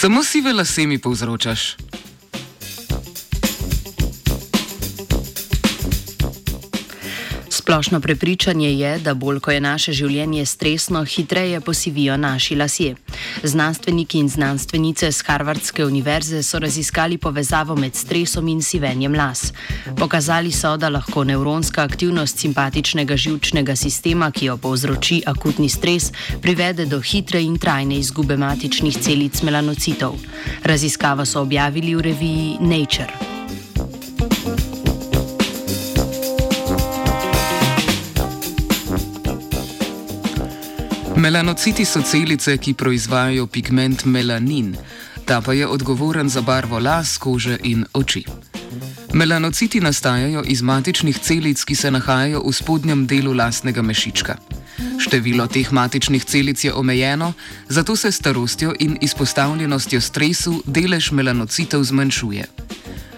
Samo sive lase mi povzročaš. Splošno prepričanje je, da bolj ko je naše življenje stresno, hitreje posivijo naši lasje. Znanstveniki in znanstvenice z Harvardske univerze so raziskali povezavo med stresom in sivenjem las. Pokazali so, da lahko nevronska aktivnost simpatičnega žilčnega sistema, ki jo povzroči akutni stres, privede do hitre in trajne izgube matičnih celic melanocitov. Raziskavo so objavili v reviji Nature. Melanociti so celice, ki proizvajajo pigment melanin, ta pa je odgovoren za barvo las, kože in oči. Melanociti nastajajo iz matičnih celic, ki se nahajajo v spodnjem delu lastnega mešička. Število teh matičnih celic je omejeno, zato se s starostjo in izpostavljenostjo stresu delež melanocitov zmanjšuje.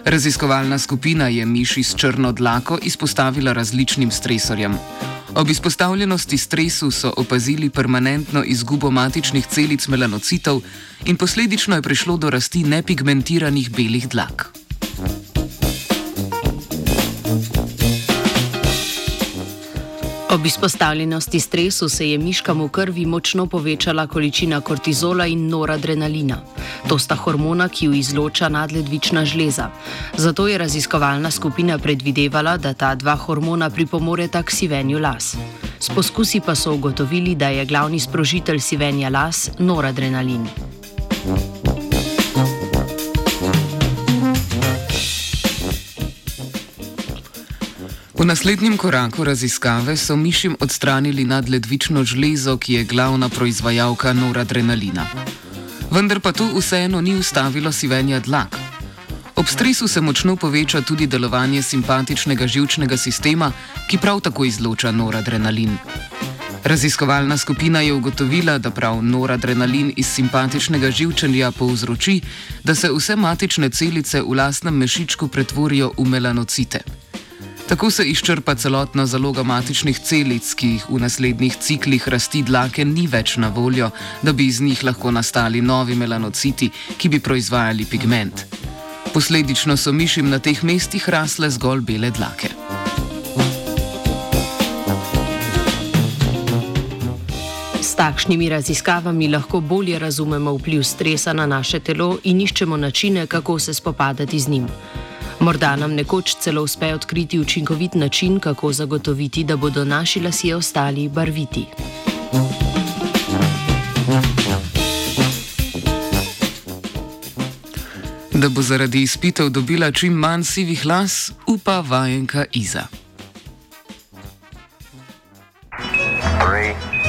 Raziskovalna skupina je miši s črno dlako izpostavila različnim stresorjem. Ob izpostavljenosti stresu so opazili permanentno izgubo matičnih celic melanocitov in posledično je prišlo do rasti nepigmentiranih belih dlak. Ob izpostavljenosti stresu se je miškam v krvi močno povečala količina kortizola in noradrenalina. To sta hormona, ki jo izloča nadledvična žleza. Zato je raziskovalna skupina predvidevala, da ta dva hormona pripomoreta k sivenju las. S poskusi pa so ugotovili, da je glavni sprožitelj sivenja las noradrenalin. V naslednjem koraku raziskave so mišim odstranili nadledvično žlezo, ki je glavna proizvajalka noradrenalina. Vendar pa to vseeno ni ustavilo sivenja dlak. Ob stresu se močno poveča tudi delovanje simpatičnega žilčnega sistema, ki prav tako izloča noradrenalin. Raziskovalna skupina je ugotovila, da prav noradrenalin iz simpatičnega živčenja povzroči, da se vse matične celice v lastnem mešičku pretvorijo v melanocite. Tako se izčrpa celotna zaloga matičnih celic, ki jih v naslednjih ciklih rasti dlake ni več na voljo, da bi iz njih lahko nastali novi melanociti, ki bi proizvajali pigment. Posledično so mišim na teh mestih rasle zgolj bele dlake. S takšnimi raziskavami lahko bolje razumemo vpliv stresa na naše telo in iščemo načine, kako se spopadati z njim. Morda nam nekoč celo uspe odkriti učinkovit način, kako zagotoviti, da bodo naši lasje ostali barviti. Da bo zaradi izpitev dobila čim manj sivih las, upa vajenka Iza. Three.